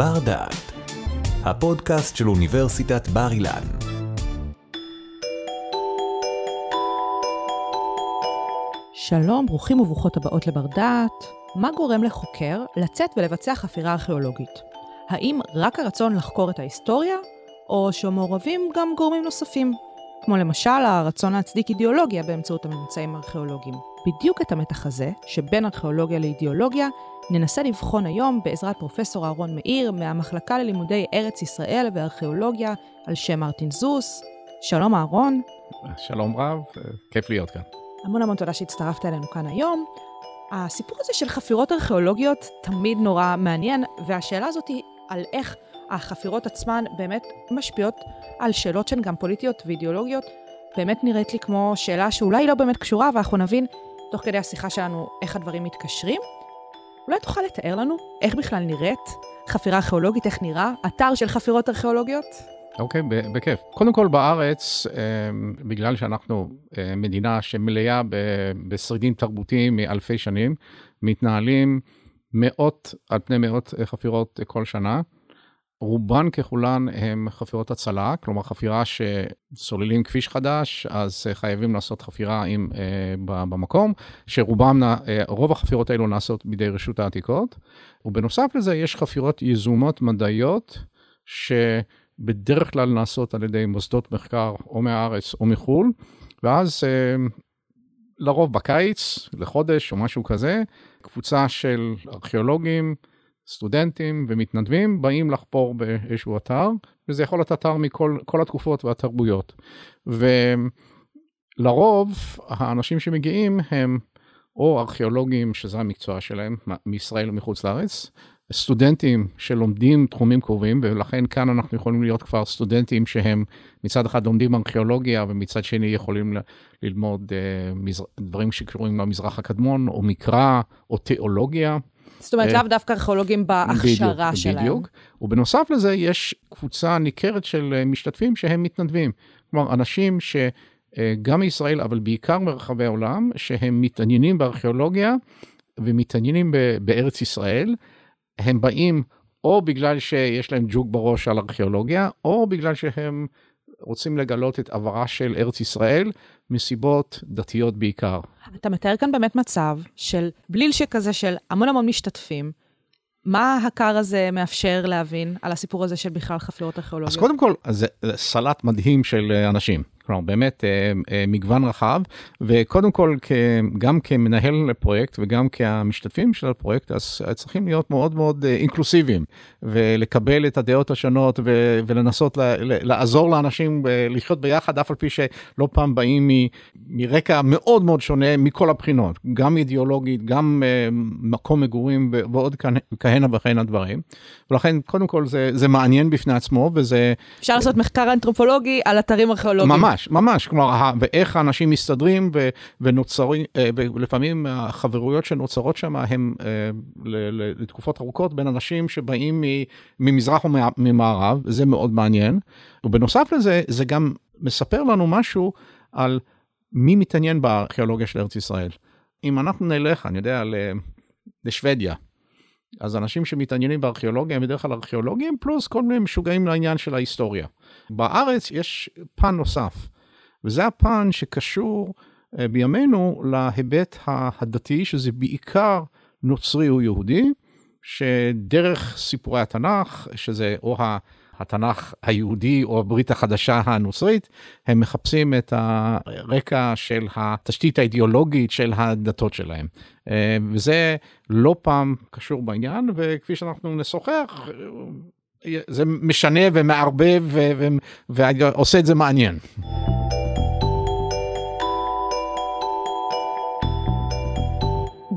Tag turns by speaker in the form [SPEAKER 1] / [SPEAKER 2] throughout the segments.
[SPEAKER 1] בר דעת, הפודקאסט של אוניברסיטת בר אילן.
[SPEAKER 2] שלום, ברוכים וברוכות הבאות לבר דעת. מה גורם לחוקר לצאת ולבצע חפירה ארכיאולוגית? האם רק הרצון לחקור את ההיסטוריה, או שמעורבים גם גורמים נוספים, כמו למשל הרצון להצדיק אידיאולוגיה באמצעות הממצאים הארכיאולוגיים. בדיוק את המתח הזה, שבין ארכיאולוגיה לאידיאולוגיה, ננסה לבחון היום בעזרת פרופסור אהרון מאיר מהמחלקה ללימודי ארץ ישראל וארכיאולוגיה על שם מרטין זוס. שלום אהרון.
[SPEAKER 3] שלום רב, כיף להיות כאן.
[SPEAKER 2] המון המון תודה שהצטרפת אלינו כאן היום. הסיפור הזה של חפירות ארכיאולוגיות תמיד נורא מעניין, והשאלה הזאת היא על איך החפירות עצמן באמת משפיעות על שאלות שהן גם פוליטיות ואידיאולוגיות. באמת נראית לי כמו שאלה שאולי לא באמת קשורה, ואנחנו נבין תוך כדי השיחה שלנו איך הדברים מתקשרים. אולי תוכל לתאר לנו איך בכלל נראית חפירה ארכיאולוגית, איך נראה אתר של חפירות ארכיאולוגיות?
[SPEAKER 3] אוקיי, okay, בכיף. קודם כל בארץ, אה, בגלל שאנחנו אה, מדינה שמלאה בשרידים תרבותיים מאלפי שנים, מתנהלים מאות על פני מאות אה, חפירות כל שנה. רובן ככולן הם חפירות הצלה, כלומר חפירה שסוללים כביש חדש, אז חייבים לעשות חפירה עם, אה, במקום, שרובם, אה, רוב החפירות האלו נעשות בידי רשות העתיקות, ובנוסף לזה יש חפירות יזומות מדעיות, שבדרך כלל נעשות על ידי מוסדות מחקר או מהארץ או מחו"ל, ואז אה, לרוב בקיץ, לחודש או משהו כזה, קבוצה של ארכיאולוגים, סטודנטים ומתנדבים באים לחפור באיזשהו אתר, וזה יכול להיות אתר מכל התקופות והתרבויות. ולרוב האנשים שמגיעים הם או ארכיאולוגים, שזה המקצוע שלהם, מישראל ומחוץ לארץ, סטודנטים שלומדים תחומים קרובים, ולכן כאן אנחנו יכולים להיות כבר סטודנטים שהם מצד אחד לומדים ארכיאולוגיה, ומצד שני יכולים ללמוד uh, דברים שקשורים למזרח הקדמון, או מקרא, או תיאולוגיה.
[SPEAKER 2] זאת אומרת, לאו דווקא ארכיאולוגים בהכשרה
[SPEAKER 3] בדיוק,
[SPEAKER 2] שלהם.
[SPEAKER 3] בדיוק, ובנוסף לזה יש קבוצה ניכרת של אה, משתתפים שהם מתנדבים. כלומר, אנשים שגם מישראל, אבל בעיקר מרחבי העולם, שהם מתעניינים בארכיאולוגיה ומתעניינים בארץ ישראל, הם באים או בגלל שיש להם ג'וק בראש על ארכיאולוגיה, או בגלל שהם רוצים לגלות את עברה של ארץ ישראל מסיבות דתיות בעיקר.
[SPEAKER 2] אתה מתאר כאן באמת מצב של בליל שכזה של המון המון משתתפים. מה הקר הזה מאפשר להבין על הסיפור הזה של בכלל חפירות ארכיאולוגיות?
[SPEAKER 3] אז קודם כל, זה סלט מדהים של אנשים. כלומר, באמת אה, אה, מגוון רחב, וקודם כל, גם כמנהל פרויקט וגם כמשתתפים של הפרויקט, אז צריכים להיות מאוד מאוד אה, אינקלוסיביים, ולקבל את הדעות השונות, ולנסות לעזור לאנשים לחיות ביחד, אף על פי שלא פעם באים מרקע מאוד מאוד שונה מכל הבחינות, גם אידיאולוגית, גם מקום מגורים ועוד כהנה וכהנה דברים. ולכן, קודם כל, זה, זה מעניין בפני עצמו, וזה...
[SPEAKER 2] אפשר לעשות מחקר אנתרופולוגי על אתרים ארכיאולוגיים.
[SPEAKER 3] ממש. ממש, ממש, כלומר, ואיך האנשים מסתדרים ו, ונוצרים, אה, ולפעמים החברויות שנוצרות שם הן אה, לתקופות ארוכות בין אנשים שבאים ממזרח וממערב, זה מאוד מעניין. ובנוסף לזה, זה גם מספר לנו משהו על מי מתעניין בארכיאולוגיה של ארץ ישראל. אם אנחנו נלך, אני יודע, לשוודיה, אז אנשים שמתעניינים בארכיאולוגיה הם בדרך כלל ארכיאולוגים, פלוס כל מיני משוגעים לעניין של ההיסטוריה. בארץ יש פן נוסף, וזה הפן שקשור אה, בימינו להיבט הדתי, שזה בעיקר נוצרי או יהודי, שדרך סיפורי התנ"ך, שזה או התנ"ך היהודי או הברית החדשה הנוצרית, הם מחפשים את הרקע של התשתית האידיאולוגית של הדתות שלהם. אה, וזה לא פעם קשור בעניין, וכפי שאנחנו נשוחח, זה משנה ומערבב ועושה את זה מעניין.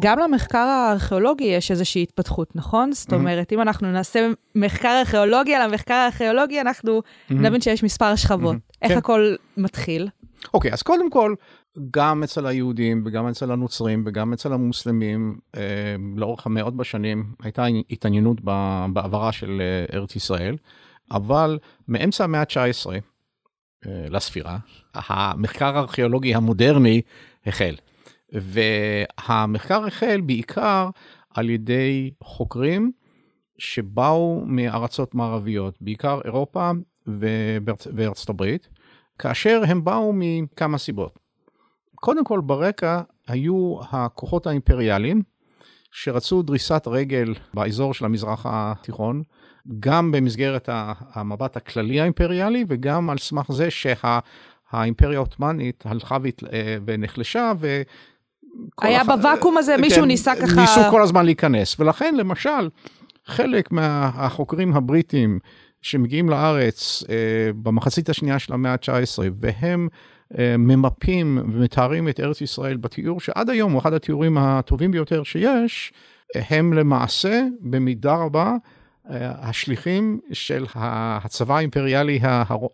[SPEAKER 2] גם למחקר הארכיאולוגי יש איזושהי התפתחות, נכון? זאת אומרת, אם אנחנו נעשה מחקר ארכיאולוגי על המחקר הארכיאולוגי, אנחנו נבין שיש מספר שכבות. איך כן. הכל מתחיל?
[SPEAKER 3] אוקיי, אז קודם כל, גם אצל היהודים וגם אצל הנוצרים וגם אצל המוסלמים, אה, לאורך המאות בשנים הייתה התעניינות בעברה של אה, ארץ ישראל, אבל מאמצע המאה ה-19 אה, לספירה, המחקר הארכיאולוגי המודרני החל. והמחקר החל בעיקר על ידי חוקרים שבאו מארצות מערביות, בעיקר אירופה ובארצ... וארצות הברית, כאשר הם באו מכמה סיבות. קודם כל ברקע היו הכוחות האימפריאליים שרצו דריסת רגל באזור של המזרח התיכון, גם במסגרת המבט הכללי האימפריאלי וגם על סמך זה שהאימפריה העות'מאנית הלכה אה, ונחלשה ו...
[SPEAKER 2] היה הח... בוואקום הזה, מישהו כן, ניסה ככה...
[SPEAKER 3] ניסו כל הזמן להיכנס, ולכן למשל, חלק מהחוקרים הבריטים שמגיעים לארץ אה, במחצית השנייה של המאה ה-19, והם אה, ממפים ומתארים את ארץ ישראל בתיאור שעד היום הוא אחד התיאורים הטובים ביותר שיש, הם למעשה במידה רבה אה, השליחים של הצבא האימפריאלי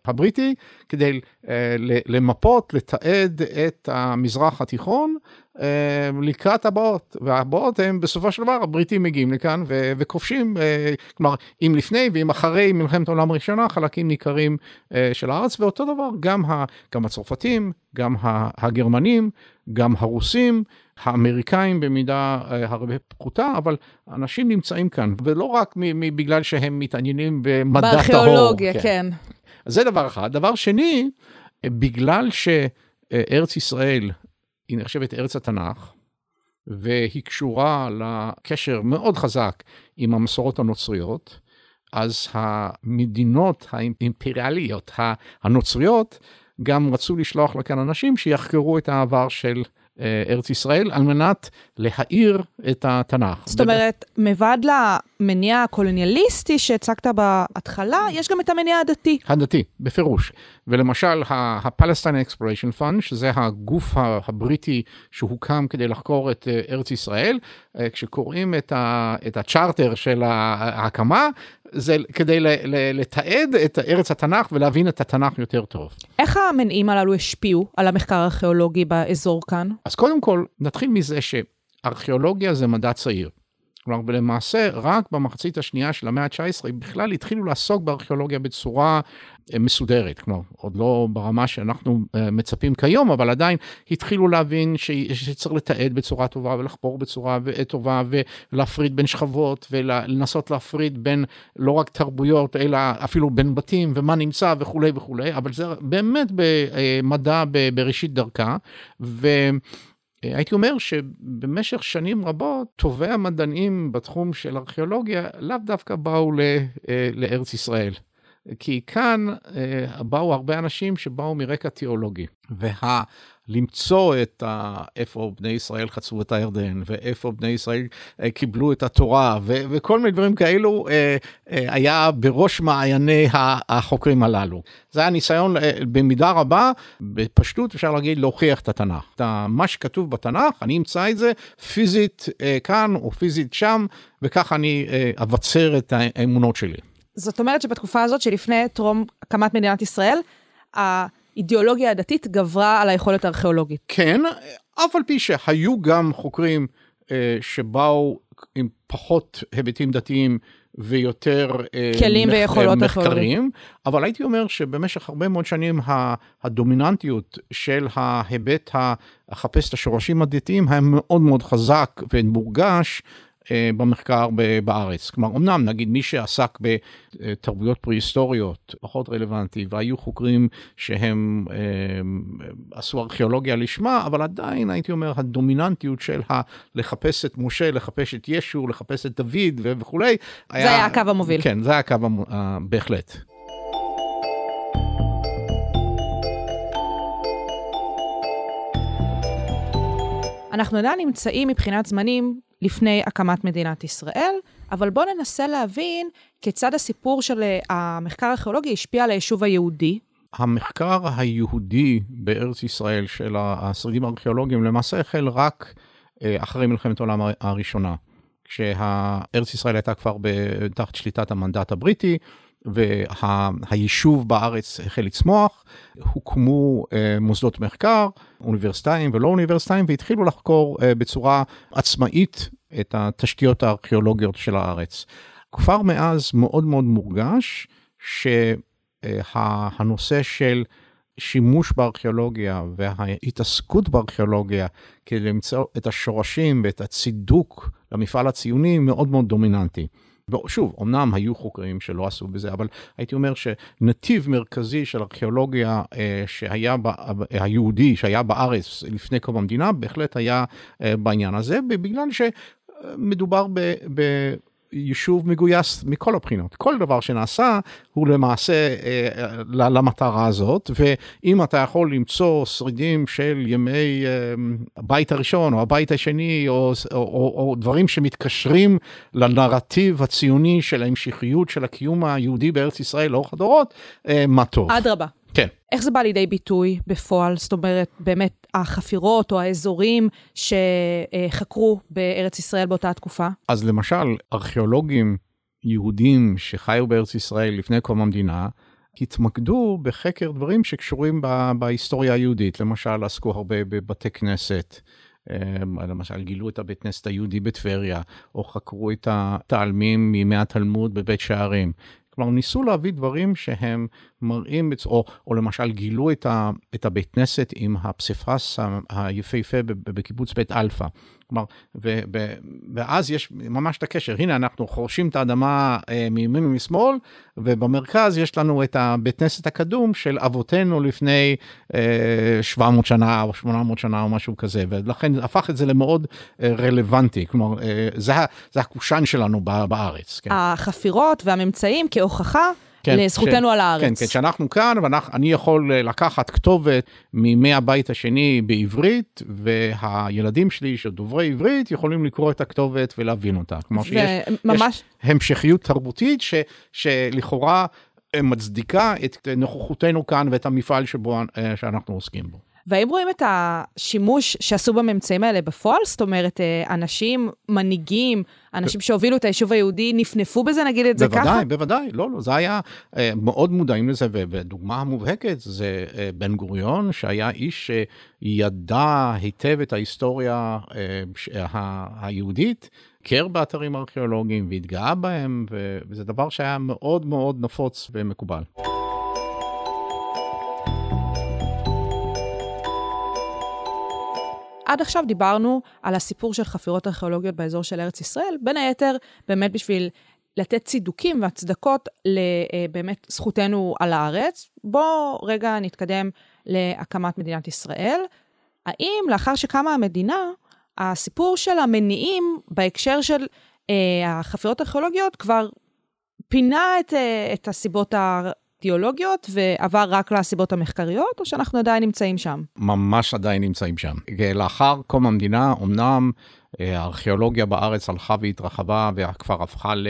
[SPEAKER 3] הבריטי כדי אה, למפות, לתעד את המזרח התיכון אה, לקראת הבאות, והבאות הם בסופו של דבר הבריטים מגיעים לכאן וכובשים, כלומר אם לפני ואם אחרי מלחמת העולם הראשונה חלקים ניכרים של הארץ, ואותו דבר גם, גם הצרפתים, גם הגרמנים, גם הרוסים. האמריקאים במידה אה, הרבה פחותה, אבל אנשים נמצאים כאן, ולא רק בגלל שהם מתעניינים במדע טהור.
[SPEAKER 2] בארכיאולוגיה, כן. כן.
[SPEAKER 3] זה דבר אחד. דבר שני, בגלל שארץ ישראל היא נחשבת ארץ התנ"ך, והיא קשורה לקשר מאוד חזק עם המסורות הנוצריות, אז המדינות האימפריאליות הנוצריות גם רצו לשלוח לכאן אנשים שיחקרו את העבר של ארץ ישראל על מנת להאיר את התנ"ך.
[SPEAKER 2] זאת אומרת, מלבד למניע הקולוניאליסטי שהצגת בהתחלה, יש גם את המניע הדתי.
[SPEAKER 3] הדתי, בפירוש. ולמשל, ה-Palestine Exploration Fund, שזה הגוף הבריטי שהוקם כדי לחקור את אה, ארץ ישראל, אה, כשקוראים את הצ'רטר של ההקמה, זה כדי לתעד את ארץ התנ"ך ולהבין את התנ"ך יותר טוב.
[SPEAKER 2] איך המניעים הללו השפיעו על המחקר הארכיאולוגי באזור כאן?
[SPEAKER 3] אז קודם כל, נתחיל מזה שארכיאולוגיה זה מדע צעיר. כלומר, ולמעשה, רק במחצית השנייה של המאה ה-19 בכלל התחילו לעסוק בארכיאולוגיה בצורה אה, מסודרת. כלומר, עוד לא ברמה שאנחנו אה, מצפים כיום, אבל עדיין התחילו להבין שצריך לתעד בצורה טובה ולחפור בצורה טובה ולהפריד בין שכבות ולנסות להפריד בין לא רק תרבויות, אלא אפילו בין בתים ומה נמצא וכולי וכולי, אבל זה באמת במדע בראשית דרכה. ו... הייתי אומר שבמשך שנים רבות טובי המדענים בתחום של ארכיאולוגיה לאו דווקא באו אה, לארץ ישראל. כי כאן אה, באו הרבה אנשים שבאו מרקע תיאולוגי. וה... למצוא את ה... איפה בני ישראל חצו את הירדן, ואיפה בני ישראל אה, קיבלו את התורה, ו... וכל מיני דברים כאלו אה, היה בראש מעייני החוקרים הללו. זה היה ניסיון במידה רבה, בפשטות אפשר להגיד, להוכיח את התנ"ך. את מה שכתוב בתנ"ך, אני אמצא את זה פיזית כאן או פיזית שם, וככה אני אבצר את האמונות שלי.
[SPEAKER 2] זאת אומרת שבתקופה הזאת שלפני טרום הקמת מדינת ישראל, האידיאולוגיה הדתית גברה על היכולת הארכיאולוגית.
[SPEAKER 3] כן, אף על פי שהיו גם חוקרים אה, שבאו עם פחות היבטים דתיים ויותר
[SPEAKER 2] אה, כלים מח... ויכולות
[SPEAKER 3] מחקרים, אבל הייתי אומר שבמשך הרבה מאוד שנים הדומיננטיות של ההיבט החפש את השורשים הדתיים היה מאוד מאוד חזק ומורגש במחקר בארץ. כלומר, אמנם נגיד מי שעסק בתרבויות פרה-היסטוריות פחות רלוונטי, והיו חוקרים שהם אה, עשו ארכיאולוגיה לשמה, אבל עדיין הייתי אומר הדומיננטיות של ה- לחפש את משה, לחפש את ישו, לחפש את דוד וכולי.
[SPEAKER 2] זה היה, היה הקו המוביל.
[SPEAKER 3] כן, זה היה הקו המוביל, בהחלט.
[SPEAKER 2] אנחנו עדיין נמצאים מבחינת זמנים לפני הקמת מדינת ישראל, אבל בואו ננסה להבין כיצד הסיפור של אה, המחקר הארכיאולוגי השפיע על היישוב היהודי.
[SPEAKER 3] המחקר היהודי בארץ ישראל של השרידים הארכיאולוגיים למעשה החל רק אה, אחרי מלחמת העולם הראשונה, כשארץ ישראל הייתה כבר תחת שליטת המנדט הבריטי, והיישוב בארץ החל לצמוח, הוקמו אה, מוסדות מחקר, אוניברסיטאיים ולא אוניברסיטאיים, והתחילו לחקור אה, בצורה עצמאית את התשתיות הארכיאולוגיות של הארץ. כבר מאז מאוד מאוד מורגש שהנושא של שימוש בארכיאולוגיה וההתעסקות בארכיאולוגיה כדי למצוא את השורשים ואת הצידוק למפעל הציוני מאוד מאוד דומיננטי. שוב, אמנם היו חוקרים שלא עשו בזה, אבל הייתי אומר שנתיב מרכזי של ארכיאולוגיה אה, שהיה, ב, היהודי שהיה בארץ לפני קום המדינה, בהחלט היה אה, בעניין הזה, בגלל שמדובר ב... ב יישוב מגויס מכל הבחינות. כל דבר שנעשה הוא למעשה אה, למטרה הזאת, ואם אתה יכול למצוא שרידים של ימי אה, הבית הראשון או הבית השני, או, או, או, או דברים שמתקשרים לנרטיב הציוני של ההמשכיות של הקיום היהודי בארץ ישראל לאורך הדורות, אה, מה טוב.
[SPEAKER 2] אדרבה.
[SPEAKER 3] כן.
[SPEAKER 2] איך זה בא לידי ביטוי בפועל? זאת אומרת, באמת החפירות או האזורים שחקרו בארץ ישראל באותה תקופה?
[SPEAKER 3] אז למשל, ארכיאולוגים יהודים שחיו בארץ ישראל לפני קום המדינה, התמקדו בחקר דברים שקשורים בהיסטוריה היהודית. למשל, עסקו הרבה בבתי כנסת. אמ, למשל, גילו את הבית כנסת היהודי בטבריה, או חקרו את העלמין מימי התלמוד בבית שערים. כלומר, ניסו להביא דברים שהם מראים, או, או למשל גילו את, ה, את הבית כנסת עם הפסיפס היפהפה בקיבוץ בית אלפא. כלומר, ו, ו, ואז יש ממש את הקשר, הנה אנחנו חורשים את האדמה אה, מימין ומשמאל, ובמרכז יש לנו את הבית כנסת הקדום של אבותינו לפני אה, 700 שנה או 800 שנה או משהו כזה, ולכן הפך את זה למאוד אה, רלוונטי, כלומר, אה, זה, זה הקושאן שלנו בארץ.
[SPEAKER 2] כן. החפירות והממצאים כהוכחה. כן, לזכותנו ש... על הארץ.
[SPEAKER 3] כן, כן, שאנחנו כאן, ואני יכול אה, לקחת כתובת מימי הבית השני בעברית, והילדים שלי שדוברי עברית יכולים לקרוא את הכתובת ולהבין אותה. כלומר שיש ממש... המשכיות תרבותית ש, שלכאורה אה, מצדיקה את נוכחותנו כאן ואת המפעל שבו, אה, שאנחנו עוסקים בו.
[SPEAKER 2] והאם רואים את השימוש שעשו בממצאים האלה בפועל? זאת אומרת, אה, אנשים, מנהיגים, אנשים שהובילו את היישוב היהודי, נפנפו בזה, נגיד את זה
[SPEAKER 3] בוודאי,
[SPEAKER 2] ככה?
[SPEAKER 3] בוודאי, בוודאי. לא, לא, זה היה אה, מאוד מודעים לזה, ודוגמה המובהקת זה אה, בן גוריון, שהיה איש שידע היטב את ההיסטוריה היהודית. הכר באתרים ארכיאולוגיים והתגאה בהם, וזה דבר שהיה מאוד מאוד נפוץ ומקובל.
[SPEAKER 2] עד עכשיו דיברנו על הסיפור של חפירות ארכיאולוגיות באזור של ארץ ישראל, בין היתר, באמת בשביל לתת צידוקים והצדקות לבאמת אה, זכותנו על הארץ. בואו רגע נתקדם להקמת מדינת ישראל. האם לאחר שקמה המדינה, הסיפור של המניעים בהקשר של אה, החפירות הארכיאולוגיות כבר פינה את, אה, את הסיבות אידיאולוגיות ועבר רק לסיבות המחקריות, או שאנחנו עדיין נמצאים שם?
[SPEAKER 3] ממש עדיין נמצאים שם. לאחר קום המדינה, אמנם אה, הארכיאולוגיה בארץ הלכה והתרחבה וכבר הפכה ל...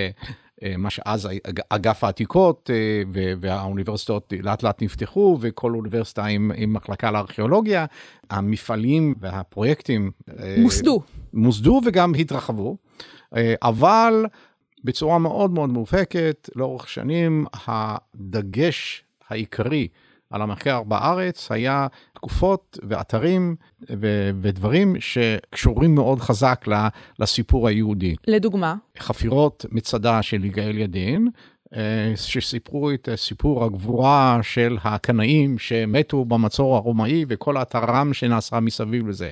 [SPEAKER 3] אה, מה שאז אגף העתיקות אה, והאוניברסיטאות לאט לאט נפתחו וכל אוניברסיטה עם, עם מחלקה לארכיאולוגיה, המפעלים והפרויקטים
[SPEAKER 2] מוסדו.
[SPEAKER 3] מוסדו וגם התרחבו, אבל בצורה מאוד מאוד מובהקת, לאורך שנים הדגש העיקרי על המחקר בארץ היה תקופות ואתרים ו- ודברים שקשורים מאוד חזק לסיפור היהודי.
[SPEAKER 2] לדוגמה?
[SPEAKER 3] חפירות מצדה של יגאל ידין, אה, שסיפרו את סיפור הגבורה של הקנאים שמתו במצור הרומאי וכל הטרם שנעשה מסביב לזה.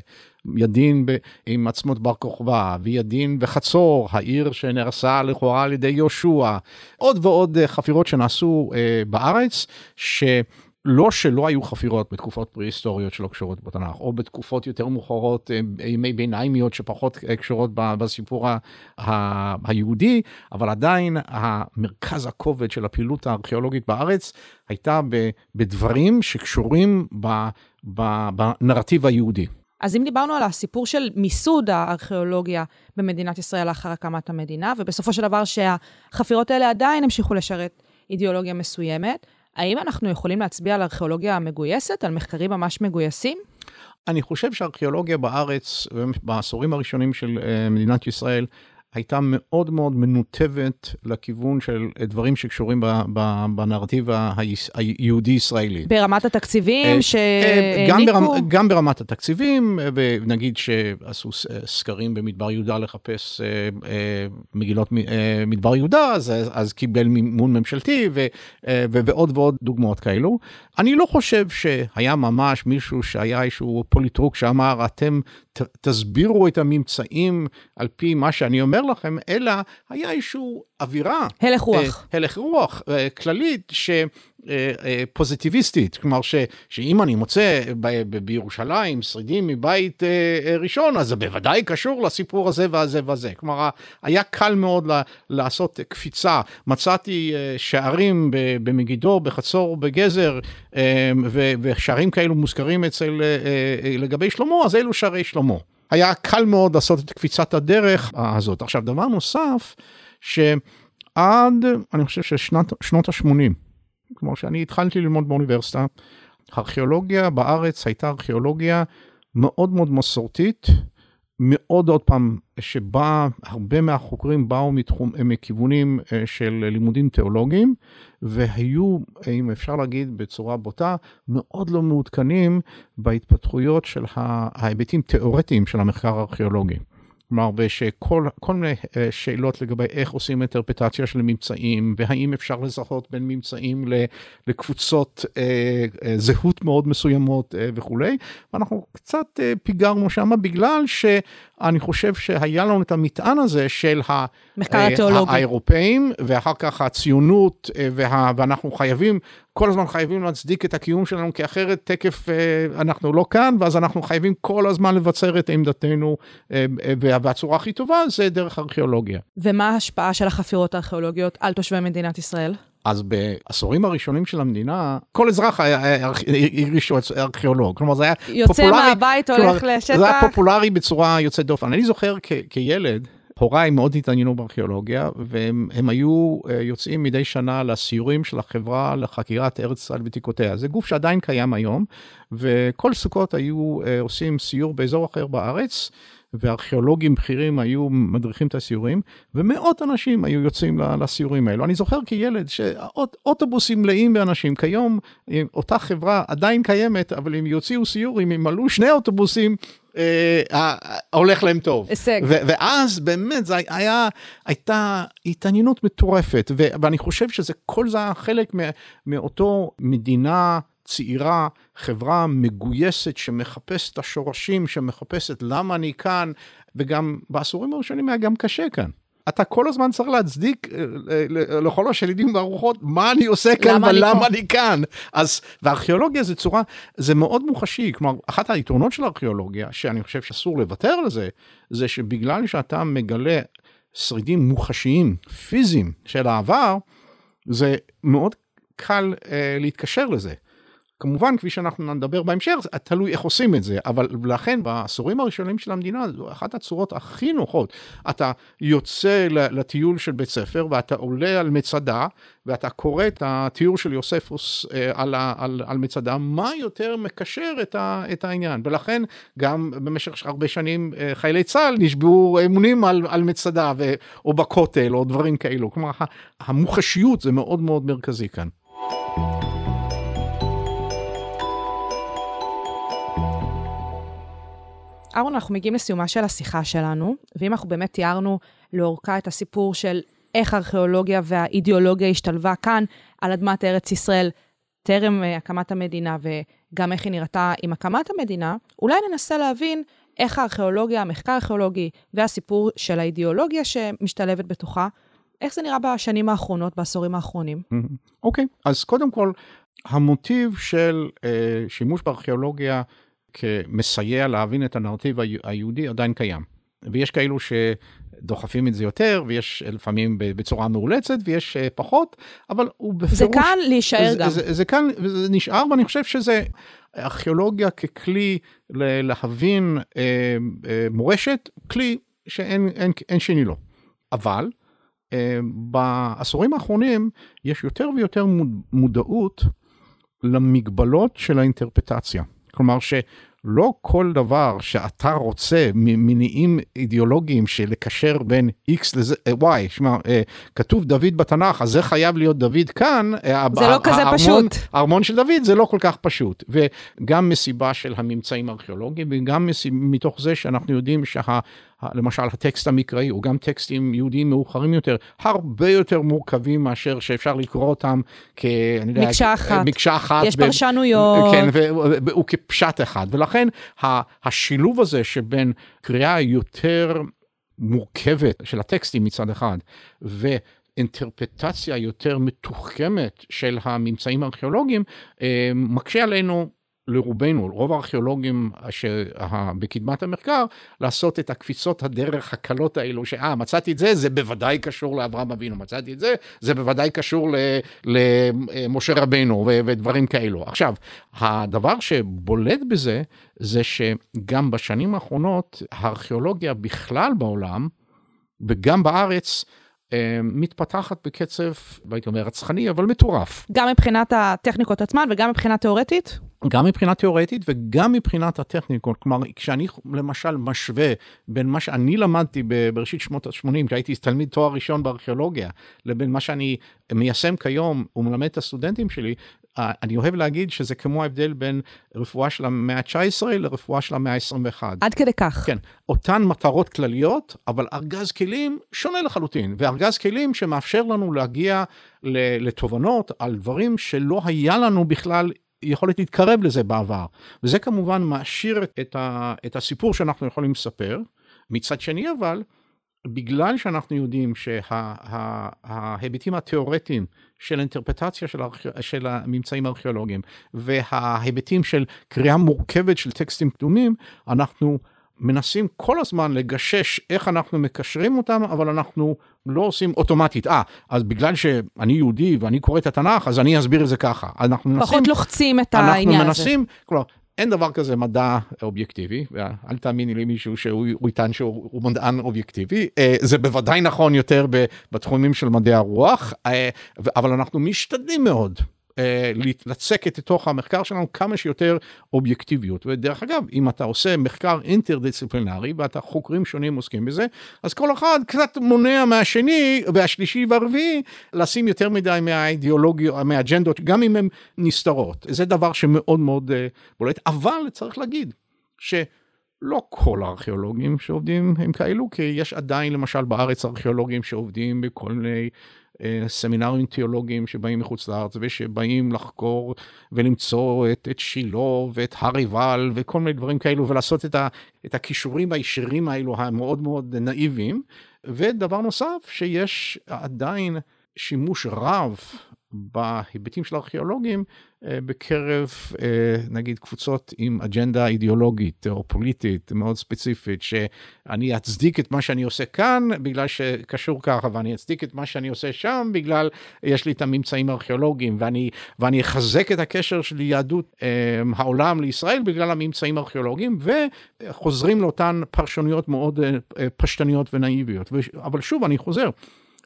[SPEAKER 3] ידין ב, עם עצמות בר כוכבא, וידין בחצור, העיר שנהרסה לכאורה על ידי יהושע, עוד ועוד אה, חפירות שנעשו אה, בארץ, ש... לא שלא היו חפירות בתקופות פרה-היסטוריות שלא קשורות בתנ"ך, או בתקופות יותר מאוחרות, אה, ימי ביניימיות שפחות קשורות בסיפור היהודי, אבל עדיין המרכז הכובד של הפעילות הארכיאולוגית בארץ הייתה בדברים שקשורים בנרטיב היהודי.
[SPEAKER 2] אז אם דיברנו על הסיפור של מיסוד הארכיאולוגיה במדינת ישראל לאחר הקמת המדינה, ובסופו של דבר שהחפירות האלה עדיין המשיכו לשרת אידיאולוגיה מסוימת, האם אנחנו יכולים להצביע על ארכיאולוגיה מגויסת, על מחקרים ממש מגויסים?
[SPEAKER 3] אני חושב שהארכיאולוגיה בארץ, בעשורים הראשונים של אה, מדינת ישראל, הייתה מאוד מאוד מנותבת לכיוון של דברים שקשורים בנרטיב היהודי-ישראלי.
[SPEAKER 2] ברמת התקציבים אה, שהעניקו?
[SPEAKER 3] גם, גם ברמת התקציבים, ונגיד שעשו סקרים במדבר יהודה לחפש אה, אה, מגילות מדבר יהודה, אז, אז קיבל מימון ממשלתי ו, ועוד ועוד דוגמאות כאלו. אני לא חושב שהיה ממש מישהו שהיה איזשהו פוליטרוק שאמר, אתם תסבירו את הממצאים על פי מה שאני אומר לכם, אלא היה איזושהי אווירה.
[SPEAKER 2] הלך רוח.
[SPEAKER 3] הלך רוח כללית, ש... פוזיטיביסטית, כלומר ש, שאם אני מוצא ב, בירושלים שרידים מבית ראשון, אז זה בוודאי קשור לסיפור הזה והזה והזה. כלומר, היה קל מאוד לעשות קפיצה. מצאתי שערים במגידו, בחצור, בגזר, ושערים כאלו מוזכרים אצל, לגבי שלמה, אז אלו שערי שלמה. היה קל מאוד לעשות את קפיצת הדרך הזאת. עכשיו, דבר נוסף, שעד, אני חושב ששנות ה-80, כמו שאני התחלתי ללמוד באוניברסיטה, ארכיאולוגיה בארץ הייתה ארכיאולוגיה מאוד מאוד מסורתית, מאוד עוד פעם, שבה הרבה מהחוקרים באו מתחום, מכיוונים אה, של לימודים תיאולוגיים, והיו, אם אפשר להגיד בצורה בוטה, מאוד לא מעודכנים בהתפתחויות של ההיבטים תיאורטיים של המחקר הארכיאולוגי. כלומר, ושכל מיני אה, שאלות לגבי איך עושים אינטרפטציה של ממצאים, והאם אפשר לזהות בין ממצאים לקבוצות אה, אה, זהות מאוד מסוימות וכולי, ואנחנו קצת פיגרנו שם בגלל שאני חושב שהיה לנו את המטען הזה של
[SPEAKER 2] מחקר התיאולוגי.
[SPEAKER 3] האירופאים, ואחר כך הציונות, וה, ואנחנו חייבים כל הזמן חייבים להצדיק את הקיום שלנו, כי אחרת תקף אה, אנחנו לא כאן, ואז אנחנו חייבים כל הזמן לבצר את עמדתנו, אה, אה, והצורה הכי טובה זה דרך ארכיאולוגיה.
[SPEAKER 2] ומה ההשפעה של החפירות הארכיאולוגיות על תושבי מדינת ישראל?
[SPEAKER 3] אז בעשורים הראשונים של המדינה, כל אזרח הרגיש ארכיאולוג. כלומר, זה היה
[SPEAKER 2] יוצא פופולרי... יוצא מהבית, הולך לשטח.
[SPEAKER 3] זה היה פופולרי בצורה יוצאת דופן. אני זוכר כילד, הוריי מאוד התעניינו בארכיאולוגיה, והם היו אה, יוצאים מדי שנה לסיורים של החברה לחקירת ארץ ישראל ותיקותיה. זה גוף שעדיין קיים היום, וכל סוכות היו אה, עושים סיור באזור אחר בארץ. וארכיאולוגים בכירים היו מדריכים את הסיורים, ומאות אנשים היו יוצאים לסיורים האלו. אני זוכר כילד שאוטובוסים מלאים באנשים, כיום אותה חברה עדיין קיימת, אבל אם יוציאו סיור, אם ימלאו שני אוטובוסים, אה, הולך להם טוב.
[SPEAKER 2] הישג.
[SPEAKER 3] ואז באמת זה היה, הייתה התעניינות מטורפת, ואני חושב שזה, כל זה היה חלק מאותו מדינה צעירה, חברה מגויסת שמחפשת את השורשים, שמחפשת למה אני כאן, וגם בעשורים הראשונים היה גם קשה כאן. אתה כל הזמן צריך להצדיק אה, אה, לכל השלידים והרוחות מה אני עושה כאן ולמה אני כאן. אז וארכיאולוגיה זה צורה זה מאוד מוחשי כלומר אחת היתרונות של הארכיאולוגיה שאני חושב שאסור לוותר על זה זה שבגלל שאתה מגלה שרידים מוחשיים פיזיים של העבר זה מאוד קל אה, להתקשר לזה. כמובן, כפי שאנחנו נדבר בהמשך, תלוי איך עושים את זה, אבל לכן בעשורים הראשונים של המדינה, זו אחת הצורות הכי נוחות. אתה יוצא לטיול של בית ספר ואתה עולה על מצדה, ואתה קורא את התיאור של יוספוס אה, על, על, על מצדה, מה יותר מקשר את, ה, את העניין. ולכן גם במשך הרבה שנים אה, חיילי צה"ל נשבעו אמונים על, על מצדה, ו, או בכותל, או דברים כאלו. כלומר, המוחשיות זה מאוד מאוד מרכזי כאן.
[SPEAKER 2] אהרון, אנחנו מגיעים לסיומה של השיחה שלנו, ואם אנחנו באמת תיארנו לאורכה את הסיפור של איך הארכיאולוגיה והאידיאולוגיה השתלבה כאן, על אדמת ארץ ישראל, טרם אה, הקמת המדינה, וגם איך היא נראתה עם הקמת המדינה, אולי ננסה להבין איך הארכיאולוגיה, המחקר הארכיאולוגי והסיפור של האידיאולוגיה שמשתלבת בתוכה, איך זה נראה בשנים האחרונות, בעשורים האחרונים.
[SPEAKER 3] אוקיי, okay. אז קודם כל, המוטיב של uh, שימוש בארכיאולוגיה כמסייע להבין את הנרטיב היהודי עדיין קיים. ויש כאלו שדוחפים את זה יותר, ויש לפעמים בצורה מאולצת, ויש אה, פחות, אבל הוא בפירוש...
[SPEAKER 2] זה כאן להישאר
[SPEAKER 3] זה,
[SPEAKER 2] גם.
[SPEAKER 3] זה, זה, זה כאן, וזה נשאר, ואני חושב שזה ארכיאולוגיה ככלי להבין אה, אה, מורשת, כלי שאין אין, אין שני לו. אבל אה, בעשורים האחרונים יש יותר ויותר מודעות למגבלות של האינטרפטציה. כלומר שלא כל דבר שאתה רוצה ממניעים אידיאולוגיים של לקשר בין x לזה y, שמע, אה, כתוב דוד בתנ"ך אז זה חייב להיות דוד כאן,
[SPEAKER 2] אה, זה לא כזה פשוט,
[SPEAKER 3] הארמון של דוד זה לא כל כך פשוט, וגם מסיבה של הממצאים הארכיאולוגיים וגם מתוך זה שאנחנו יודעים שה... למשל הטקסט המקראי, או גם טקסטים יהודיים מאוחרים יותר, הרבה יותר מורכבים מאשר שאפשר לקרוא אותם כ...
[SPEAKER 2] מקשה אחת.
[SPEAKER 3] מקשה אחת.
[SPEAKER 2] יש ב... פרשנויות.
[SPEAKER 3] כן, והוא כפשט אחד, ולכן השילוב הזה שבין קריאה יותר מורכבת של הטקסטים מצד אחד, ו... אינטרפטציה יותר מתוחכמת של הממצאים הארכיאולוגיים אה, מקשה עלינו לרובנו, רוב הארכיאולוגים בקדמת המחקר, לעשות את הקפיצות הדרך הקלות האלו, שאה, מצאתי את זה, זה בוודאי קשור לאברהם אבינו, מצאתי את זה, זה בוודאי קשור למשה רבנו ודברים כאלו. עכשיו, הדבר שבולט בזה, זה שגם בשנים האחרונות, הארכיאולוגיה בכלל בעולם, וגם בארץ, אה, מתפתחת בקצב, הייתי אומר, רצחני, אבל מטורף.
[SPEAKER 2] גם מבחינת הטכניקות עצמן וגם מבחינה תיאורטית?
[SPEAKER 3] גם מבחינה תיאורטית וגם מבחינת הטכניקות. כלומר, כשאני למשל משווה בין מה שאני למדתי בראשית שנות ה-80, כשהייתי תלמיד תואר ראשון בארכיאולוגיה, לבין מה שאני מיישם כיום ומלמד את הסטודנטים שלי, אני אוהב להגיד שזה כמו ההבדל בין רפואה של המאה ה-19 לרפואה של המאה ה-21.
[SPEAKER 2] עד כדי כך.
[SPEAKER 3] כן, אותן מטרות כלליות, אבל ארגז כלים שונה לחלוטין, וארגז כלים שמאפשר לנו להגיע לתובנות על דברים שלא היה לנו בכלל יכולת להתקרב לזה בעבר. וזה כמובן מעשיר את, ה, את הסיפור שאנחנו יכולים לספר. מצד שני אבל, בגלל שאנחנו יודעים שההיבטים שה, התיאורטיים של אינטרפטציה של, ארכ... של הממצאים הארכיאולוגיים וההיבטים של קריאה מורכבת של טקסטים קדומים, אנחנו מנסים כל הזמן לגשש איך אנחנו מקשרים אותם, אבל אנחנו לא עושים אוטומטית. אה, אז בגלל שאני יהודי ואני קורא את התנ"ך, אז אני אסביר את זה ככה. אנחנו
[SPEAKER 2] מנסים... פחות לוחצים את העניין
[SPEAKER 3] הזה. אנחנו מנסים, כלומר, אין דבר כזה מדע אובייקטיבי, ואל תאמיני לי מישהו שהוא יטען שהוא מדען אובייקטיבי, אה, זה בוודאי נכון יותר בתחומים של מדעי הרוח, אה, אבל אנחנו משתדלים מאוד אה, לצקת לתוך המחקר שלנו כמה שיותר אובייקטיביות. ודרך אגב, אם אתה עושה מחקר אינטרדיסציפלינרי ואתה חוקרים שונים עוסקים בזה, אז כל אחד קצת מונע מהשני והשלישי והרביעי לשים יותר מדי מהאידיאולוגיה, מהאג'נדות, גם אם הן נסתרות. זה דבר שמאוד מאוד אה, בולט, אבל צריך להגיד ש... לא כל הארכיאולוגים שעובדים הם כאלו, כי יש עדיין למשל בארץ ארכיאולוגים שעובדים בכל מיני אה, סמינרים תיאולוגיים שבאים מחוץ לארץ ושבאים לחקור ולמצוא את, את שילה ואת הר עיבל וכל מיני דברים כאלו ולעשות את, ה, את הכישורים הישירים האלו המאוד מאוד נאיביים. ודבר נוסף, שיש עדיין שימוש רב בהיבטים של הארכיאולוגים אה, בקרב אה, נגיד קבוצות עם אג'נדה אידיאולוגית או פוליטית מאוד ספציפית שאני אצדיק את מה שאני עושה כאן בגלל שקשור ככה ואני אצדיק את מה שאני עושה שם בגלל יש לי את הממצאים הארכיאולוגיים ואני ואני אחזק את הקשר של יהדות אה, העולם לישראל בגלל הממצאים הארכיאולוגיים וחוזרים לאותן פרשנויות מאוד פשטניות ונאיביות. אבל שוב אני חוזר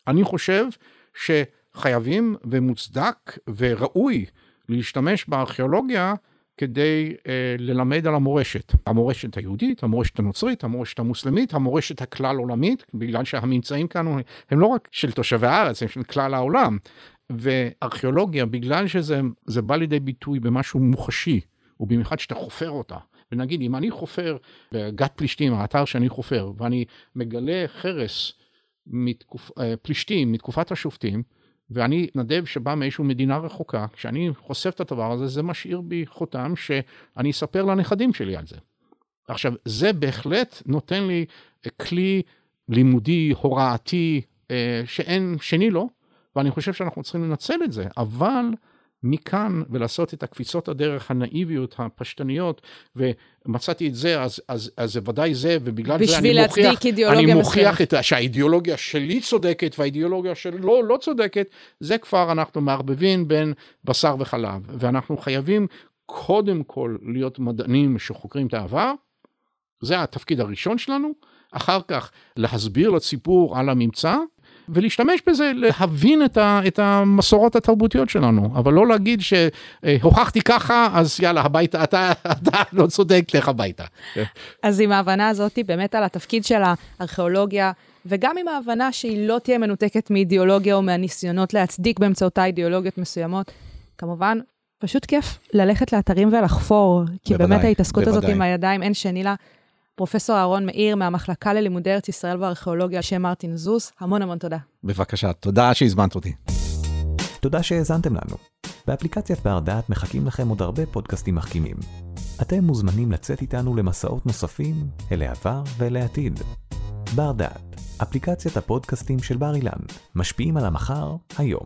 [SPEAKER 3] אני חושב ש... חייבים ומוצדק וראוי להשתמש בארכיאולוגיה כדי אה, ללמד על המורשת. המורשת היהודית, המורשת הנוצרית, המורשת המוסלמית, המורשת הכלל עולמית, בגלל שהממצאים כאן הם לא רק של תושבי הארץ, הם של כלל העולם. וארכיאולוגיה, בגלל שזה בא לידי ביטוי במשהו מוחשי, ובמיוחד שאתה חופר אותה. ונגיד, אם אני חופר בגת פלישתים, האתר שאני חופר, ואני מגלה חרס מתקופ... אה, פלישתים מתקופת השופטים, ואני מתנדב שבא מאיזושהי מדינה רחוקה, כשאני חושף את הדבר הזה, זה משאיר בי חותם שאני אספר לנכדים שלי על זה. עכשיו, זה בהחלט נותן לי כלי לימודי, הוראתי, אה, שאין שני לו, ואני חושב שאנחנו צריכים לנצל את זה, אבל מכאן ולעשות את הקפיצות הדרך הנאיביות הפשטניות ומצאתי את זה אז, אז, אז זה ודאי זה ובגלל זה אני מוכיח, אני מוכיח את, שהאידיאולוגיה שלי צודקת והאידיאולוגיה שלו לא צודקת זה כבר אנחנו מערבבים בין בשר וחלב. ואנחנו חייבים קודם כל להיות מדענים שחוקרים את העבר זה התפקיד הראשון שלנו אחר כך להסביר לציבור על הממצא ולהשתמש בזה להבין את, ה, את המסורות התרבותיות שלנו, אבל לא להגיד שהוכחתי ככה, אז יאללה, הביתה, אתה, אתה לא צודק, לך הביתה.
[SPEAKER 2] אז עם ההבנה הזאת, באמת על התפקיד של הארכיאולוגיה, וגם עם ההבנה שהיא לא תהיה מנותקת מאידיאולוגיה או מהניסיונות להצדיק באמצעותה אידיאולוגיות מסוימות, כמובן, פשוט כיף ללכת לאתרים ולחפור, כי בוודאי, באמת ההתעסקות בוודאי. הזאת עם הידיים, אין שני לה. פרופסור אהרון מאיר מהמחלקה ללימודי ארץ ישראל וארכיאולוגיה שם מרטין זוס, המון המון תודה.
[SPEAKER 3] בבקשה, תודה שהזמנת אותי.
[SPEAKER 1] תודה שהאזנתם לנו. באפליקציית בר דעת מחכים לכם עוד הרבה פודקאסטים מחכימים. אתם מוזמנים לצאת איתנו למסעות נוספים אל העבר ואל העתיד. בר דעת, אפליקציית הפודקאסטים של בר אילן, משפיעים על המחר, היום.